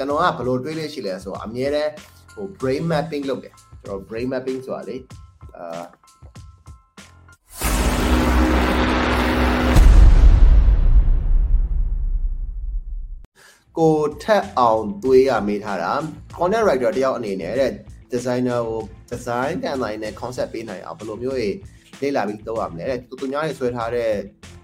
ကျွန်တော်ကဘယ်လိုတွေးလို့ရှိလဲဆိုတော့အမြဲတမ်းဟို brain mapping လုပ်တယ်ကျွန်တော် brain mapping ဆိုတာလေအာကိုထက်အောင်တွေးရမေးထားတာ content writer တယောက်အနေနဲ့တဲ့ designer ကို design ကန်တိုင်းနဲ့ concept ပေးနိုင်အောင်ဘယ်လိုမျိုးတွေလေ့လာပြီးလုပ်ရမလဲတဲ့သူသူများတွေဆွဲထားတဲ့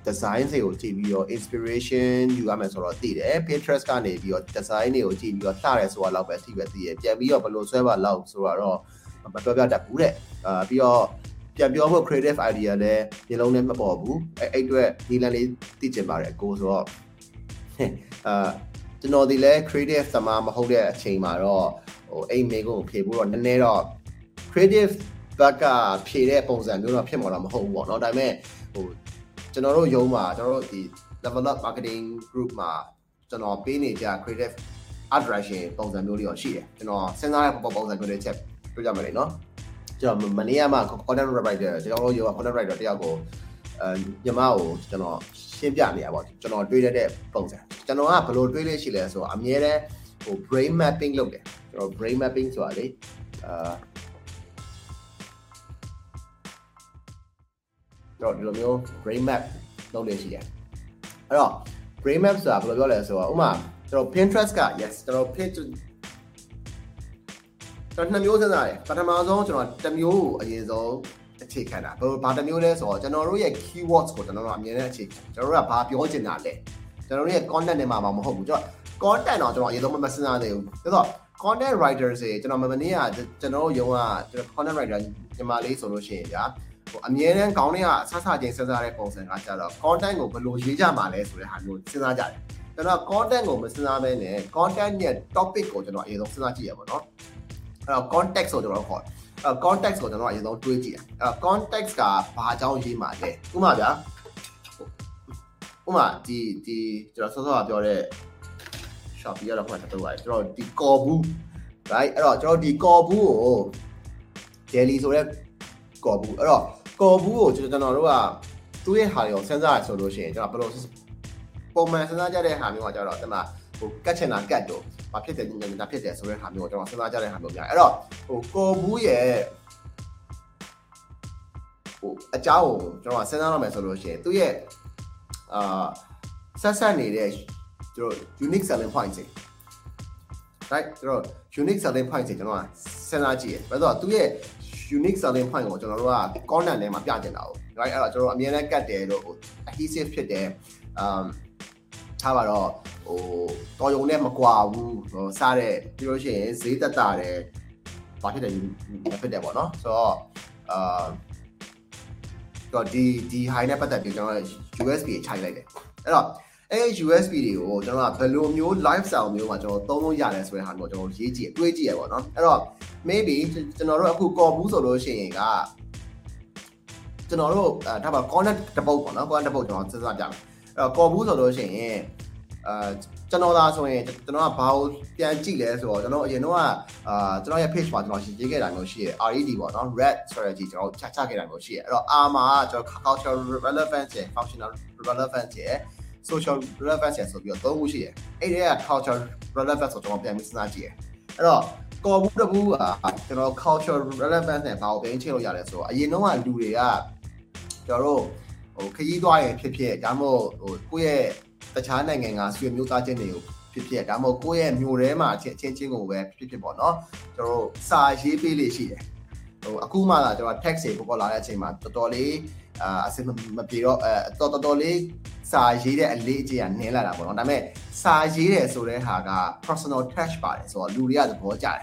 design တွေကိုကြည့်ပြီးတော့ inspiration ယူရမယ်ဆိုတော့သိတယ် Pinterest ကနေပြီးတော့ design တွေကိုကြည့်ပြီးတော့လှတယ်ဆိုတာလောက်ပဲသိပဲသိရပြန်ပြီးတော့ဘယ်လိုဆွဲပါလောက်ဆိုတော့မပြောပြတတ်ဘူးတဲ့အာပြီးတော့ပြန်ပြောဖို့ creative idea လည်းမျိုးလုံးနဲ့မပေါ်ဘူးအဲ့အဲ့အတွက်ဒီလန်လေးသိကျင်ပါတယ်ကိုဆိုတော့အာကျွန်တော်ဒီလဲ creative သမားမဟုတ်တဲ့အချိန်မှာတော့ဟိုအိမ်မေကိုဖြေဖို့တော့နည်းနည်းတော့ creative ဘက်ကဖြေတဲ့ပုံစံမျိုးတော့ဖြစ်မှာတော့မဟုတ်ဘူးပေါ့เนาะဒါပေမဲ့ဟို ကျွန်တော်တို့ရုံးမှာကျွန်တော်တို့ဒီ develop marketing group မှာကျွန်တော်ပေးနေကြ creative art direction ပုံစံမျိုးလေးတော့ရှိတယ်ကျွန်တော်စဉ်းစားရပုံပုံစံမျိုးလေးချက်ပြောကြမယ်လေနော်ကျွန်တော်မနေ့ကမှ content writer ကျွန်တော်တို့ရော content writer တယောက်ကိုအဲညီမကိုကျွန်တော်ရှင်းပြနေတာပေါ့ကျွန်တော်တွေးရတဲ့ပုံစံကျွန်တော်ကဘယ်လိုတွေးလဲရှိလဲဆိုတော့အမြဲတမ်းဟို brain mapping လုပ်တယ်ကျွန်တော် brain mapping ဆိုတာလေအာ တော့ဒီလိုမျိုး brain map လုပ်နေရှိတယ်အဲ့တော့ brain map ဆိုတာဘယ်လိုပြောလဲဆိုတော့ဥမာကျွန်တော် Pinterest က yes ကျွန်တော် Pinterest ကျွန်တော်နှစ်မျိုးစဉ်းစားတယ်ပထမဆုံးကျွန်တော်တစ်မျိုးကိုအရင်ဆုံးအခြေခံတာဘယ်ဘာတစ်မျိုးလဲဆိုတော့ကျွန်တော်တို့ရဲ့ keywords ကိုကျွန်တော်တို့အမြဲတမ်းအခြေခံကျွန်တော်တို့ကဘာပြောချင်တာလဲကျွန်တော်တို့ရဲ့ content နဲ့မှာမဟုတ်ဘူးကျွန်တော် content တော့ကျွန်တော်အရင်ဆုံးမစဉ်းစားသေးဘူးဆိုတော့ content writer တွေကျွန်တော်မနေ့ကကျွန်တော်တို့ယုံကကျွန်တော် content writer ညီမလေးဆိုလို့ရှိရင်ဗျာ ဟိုအမြဲတမ်းခေါင်းထဲကဆဆချင်းစဉ်းစားတဲ့ပုံစံကကြတော့ content ကိုဘယ်လိုရေးကြမှာလဲဆိုတဲ့ဟာမျိုးစဉ်းစားကြတယ်ကျွန်တော် content ကိုမစဉ်းစားဘဲနဲ့ content ရဲ့ topic ကိုကျွန်တော်အရင်ဆုံးစဉ်းစားကြည့်ရပါတော့အဲ့တော့ context ကိုကျွန်တော်ခေါ်အဲ့ context ကိုကျွန်တော်အရင်ဆုံးတွေးကြည့်တယ်အဲ့ context ကဘာအကြောင်းရေးမှာလဲဥပမာဗျာဥပမာဒီဒီကျွန်တော်စောစောကပြောတဲ့ Shopee ကတော့ခက်တော့ပါတယ်ကျွန်တော်ဒီကော်ဘူး right အဲ့တော့ကျွန်တော်ဒီကော်ဘူးကို jelly ဆိုတဲ့ ကော်ဘူးအဲ့တော့ကော်ဘူးကိုကျွန်တော်တို့ကသူ့ရဲ့ဟာတွေကိုစဉ်းစားရဆိုလို့ရှိရင်ကျွန်တော်ဘယ်လိုပုံမှန်စဉ်းစားကြတဲ့ဟာမျိုးကကျတော့ဒီမှာဟိုကတ်ချင်တာကတ်တော့ဘာဖြစ်တယ်ညညဖြစ်တယ်ဆိုတဲ့ဟာမျိုးကိုကျွန်တော်စဉ်းစားကြတဲ့ဟာမျိုးများအဲ့တော့ဟိုကော်ဘူးရဲ့ဟိုအကြောင်းကိုကျွန်တော်စဉ်းစားရမယ်ဆိုလို့ရှိရင်သူ့ရဲ့အာဆက်ဆက်နေတဲ့ကျွန်တော် unique selling point တွေ right ကျွန်တော် unique selling point တွေကျွန်တော်စဉ်းစားကြည့်ရယ်ဘာလို့သူ့ရဲ့ unique selling point ကိုကျွန်တော်တို့က content ထဲမှာပြချင်တာ哦 right အဲ့တော့ကျွန်တော်အမြဲတမ်းကတ်တယ်လို့ adhesive ဖြစ်တယ် um ထားပါတော့ဟိုတော်ယုံနဲ့မကွာဘူးဟိုစားတဲ့ပြီးလို့ရှိရင်ဈေးတက်တာတယ်ဘာဖြစ်တယ်ဖြစ်တယ်ပေါ့နော်ဆိုတော့အာတော့ဒီဒီ high နဲ့ပတ်သက်ပြီးကျွန်တော် USB ခြိုက်လိုက်တယ်အဲ့တော့ အဲ့ USB တွေကိုကျွန်တော်ကဘယ်လိုမျိုး lifestyle မျိုးမှာကျွန်တော်သုံးလို့ရတယ်ဆိုတဲ့ဟာမျိုးကျွန်တော်ရေးကြည့်တွေးကြည့်ရပါတော့အဲ့တော့ maybe ကျွန်တော်တို့အခုကော်ဘူးဆိုလို့ရှိရင်ကကျွန်တော်တို့အဲဒါပါ content တစ်ပုတ်ပေါ့နော် content တစ်ပုတ်ကျွန်တော်စဉ်းစားကြမယ်အဲ့တော့ကော်ဘူးဆိုလို့ရှိရင်အာကျွန်တော်သာဆိုရင်ကျွန်တော်ကဘာကိုပြန်ကြည့်လဲဆိုတော့ကျွန်တော်အရင်တော့အာကျွန်တော်ရဲ့ page မှာကျွန်တော်ရေးခဲ့တာမျိုးရှိရယ် RED ပေါ့နော် red strategy ကျွန်တော်ချချခဲ့တာမျိုးရှိရယ်အဲ့တော့ R မှာကျွန်တော် cultural relevance ရယ် functional relevance ရယ် social relevance ရယ်ဆိုပြီးတော့သုံးခုရှိရယ်အဲ့ဒီက cultural relevance ကိုကျွန်တော်ပြန်ပြီးစဉ်းစားကြည့်ရယ်အဲ့တော့ကော်ဘူးတဘူးကကျွန်တော် cultural relevance နဲ့ဘာကိုပြန်ချိန်လို့ရလဲဆိုတော့အရင်တော့ကလူတွေကကျွန်တော်တို့ဟိုခရီးသွားရင်ဖြစ်ဖြစ်ဒါမှမဟုတ်ဟိုကိုယ့်ရဲ့တခြားနိုင်ငံကဆွေမျိုးသားချင်းတွေကိုဖြစ်ဖြစ်ဒါမှမဟုတ်ကိုယ့်ရဲ့မြို့ထဲမှာချင်းချင်းချင်းကိုပဲဖြစ်ဖြစ်ပေါ့နော်ကျွန်တော်တို့စာရေးပေးလေးရှိတယ်ဟိုအခုမှလာကျွန်တော် text တွေပေါ်ပေါ်လာတဲ့အချိန်မှာတော်တော်လေး အာအစမပြေတော့အဲတော်တော်တော်လေးစာရေးတဲ့အလေးအကျင့်ကနည်းလာတာပေါ့နော်ဒါပေမဲ့စာရေးတယ်ဆိုတဲ့ဟာက personal touch ပါတယ်ဆိုတော့လူတွေကသဘောကျတယ်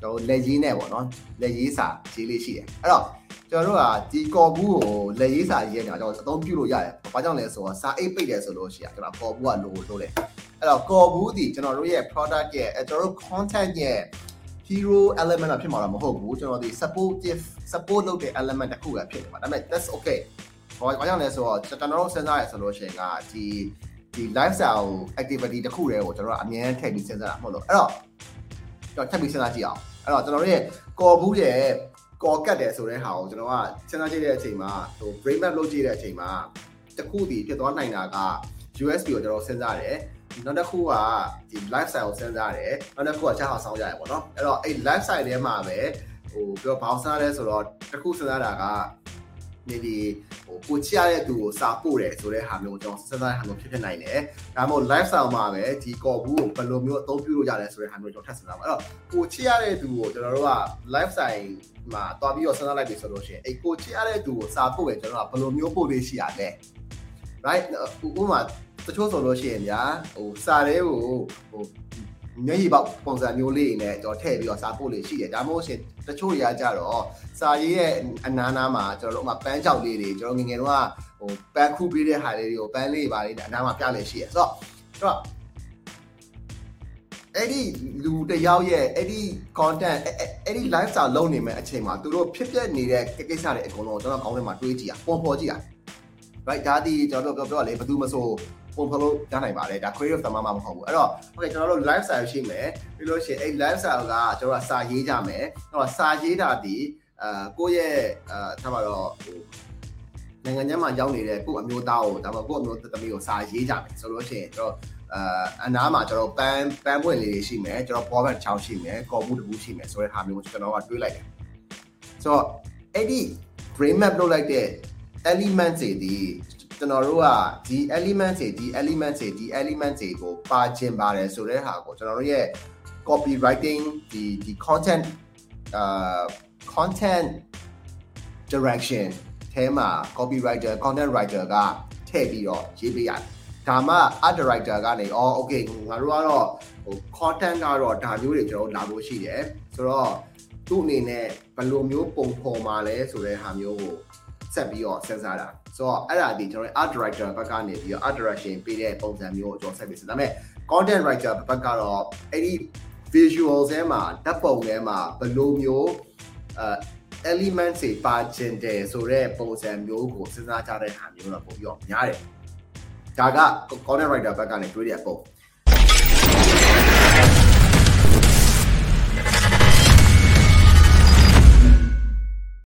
ကျွန်တော်လက်ရေးနဲ့ပေါ့နော်လက်ရေးစာရေးလေးရှိတယ်အဲ့တော့ကျွန်တော်တို့ကဒီကော်ဘူးကိုလက်ရေးစာရေးနေတာကျွန်တော်အသုံးပြုလို့ရတယ်။ဘာကြောင့်လဲဆိုတော့စာအိတ်ပိတ်တယ်ဆိုလို့ရှိရင်ကျွန်တော်ကော်ဘူးကလိုလို့လေ။အဲ့တော့ကော်ဘူးဒီကျွန်တော်တို့ရဲ့ product ရဲ့ကျွန်တော်တို့ content ရဲ့ hero element ဖြစ်မှာတော့မဟုတ်ဘူးကျွန်တော်ဒီ supportive support လုပ်တဲ့ element တစ်ခုပဲဖြစ်နေပါဒါပေမဲ့ that's okay ။ဘာကြောင့်လဲဆိုတော့ကျွန်တော်တို့စဉ်းစားရဆိုလို့ရှိရင်ကဒီဒီ lifestyle activity တစ်ခုတည်းကိုကျွန်တော်တို့အမြဲထည့်ပြီးစဉ်းစားတာမဟုတ်လို့အဲ့တော့ကျွန်တော်ထပ်ပြီးစဉ်းစားကြည့်အောင်အဲ့တော့ကျွန်တော်တို့ရဲ့ကော်ဘူးရဲ့ကော်ကတ်တယ်ဆိုတဲ့ဟာကိုကျွန်တော်ကစဉ်းစားကြည့်တဲ့အချိန်မှာဟို brain map လုပ်ကြည့်တဲ့အချိန်မှာတခုတည်းဖြစ်သွားနိုင်တာက USB ကိုကျွန်တော်စဉ်းစားတယ် နောက်တစ်ခုကဒီ lifestyle ကိုစဉ်းစားတယ်နောက်တစ်ခုကချက်ဟောက်ဆောင်ရတယ်ပေါ့နော်အဲ့တော့အဲ့ lifestyle ထဲမှာပဲဟိုပြောဘောင်းစားလဲဆိုတော့တစ်ခုစဉ်းစားတာကနေဒီဟိုကိုချရတဲ့သူကိုစာပို့တယ်ဆိုတဲ့ဟာမျိုးကျွန်တော်စဉ်းစားတဲ့ဟာမျိုးဖြစ်ဖြစ်နိုင်တယ်ဒါမှမဟုတ် lifestyle မှာပဲဒီကော်ဘူးကိုဘယ်လိုမျိုးအသုံးပြုလို့ရတယ်ဆိုတဲ့ဟာမျိုးကျွန်တော်ထပ်စဉ်းစားပါအဲ့တော့ကိုချရတဲ့သူကိုကျွန်တော်တို့က lifestyle မှာတွားပြီးတော့စဉ်းစားလိုက်ပြီဆိုလို့ရှိရင်အဲ့ကိုချရတဲ့သူကိုစာပို့တယ်ကျွန်တော်ကဘယ်လိုမျိုးပို့လေးရှိရလဲ right ဥပမာ တချို့ဆိုလို့ရှိရင်ညာဟိုစာလေးကိုဟိုမျက်ရည်ပေါက်ပုံစံမျိုးလေးနဲ့ကျွန်တော်ထည့်ပြီးတော့စာပို့လေးရှိတယ်ဒါမှမဟုတ်ရှင်တချို့တွေကကြတော့စာရေးရဲ့အနားနားမှာကျွန်တော်တို့ဥမာပန်းချောက်လေးတွေကျွန်တော်ငငယ်တော့ဟိုပန်းခုပေးတဲ့ဟာလေးတွေကိုပန်းလေးပါလေးအနားမှာပြလေရှိရဆိုတော့ဆိုတော့အဲ့ဒီလူတယောက်ရဲ့အဲ့ဒီ content အဲ့ဒီ lifestyle လုံးနေမဲ့အချိန်မှာသူတို့ဖြစ်ပျက်နေတဲ့ကိစ္စတွေအကုန်လုံးကျွန်တော်ကောင်းထဲမှာတွေးကြည့်ရပုံဖော်ကြည့်ရ right ဒါဒီကျွန်တော်တို့ပြောလေဘယ်သူမဆို ပုံဖော်လို့ရနိုင်ပါတယ်ဒါ creative တမမမဟုတ်ဘူးအဲ့တော့ okay ကျွန်တော်တို့ lifestyle ရှိမယ်ပြီးလို့ရှိရင်အဲ့ lifestyle ကကျွန်တော်ကစာရေးကြမယ်အဲ့တော့စာရေးတာဒီအာကိုယ့်ရဲ့အာထားပါတော့ဟိုနိုင်ငံခြားမှာရောက်နေတဲ့ကိုယ့်အမျိုးသားကိုဒါမှမဟုတ်ကိုယ့်အမျိုးသမီးကိုစာရေးကြမယ်ဆိုလို့ရှိရင်ကျွန်တော်အာအနားမှာကျွန်တော်ပန်းပန်းပွင့်လေးတွေရှိမယ်ကျွန်တော်ဘောဘတ်ချောင်းရှိမယ်ကော်မှုတကူရှိမယ်ဆိုတဲ့ဟာမျိုးကိုကျွန်တော်ကတွေးလိုက်တယ်ဆိုတော့အဲ့ဒီ brain map လုပ်လိုက်တဲ့ element တွေဒီ ကျွန်တော်တို့ကဒီ element တွေဒီ element တွေဒီ element တွေကိုပါခြင်းပါတယ်ဆိုတဲ့ဟာကိုကျွန်တော်တို့ရဲ့ copywriting ဒီဒီ content အာ content direction အဲမှာ copywriter content writer ကထည့်ပြီးတော့ရေးပေးရတယ်ဒါမှ art director ကနေအော် okay ငါတို့ကတော့ဟို content ကတော့ဒါမျိုးတွေကျွန်တော်လာလို့ရှိတယ်ဆိုတော့သူ့အနေနဲ့ဘယ်လိုမျိုးပုံဖော်มาလဲဆိုတဲ့ဟာမျိုးကို ဆက်ပြီးတော့စဉ်းစားတာဆိုတော့အဲ့ဒါဒီကျွန်တော် art director ဘက်ကနေပြီးတော့ art direction ပေးတဲ့ပုံစံမျိုးကိုကျွန်တော်ဆက်ပြီးစဉ်းစားဒါပေမဲ့ content writer ဘက်ကတော့အဲ့ဒီ visual ထဲမှာဓာတ်ပုံထဲမှာဘယ်လိုမျိုးအဲ element တွေပါခြင်းတယ်ဆိုတော့ပုံစံမျိုးကိုစဉ်းစားကြတဲ့ဟာမျိုးတော့ပို့ပြီးတော့များတယ်ဒါက content writer ဘက်ကနေတွေးတဲ့အပုံ